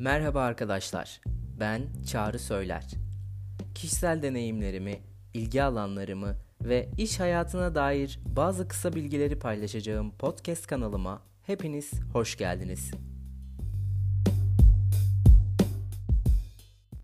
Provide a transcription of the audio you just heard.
Merhaba arkadaşlar. Ben Çağrı Söyler. Kişisel deneyimlerimi, ilgi alanlarımı ve iş hayatına dair bazı kısa bilgileri paylaşacağım podcast kanalıma hepiniz hoş geldiniz.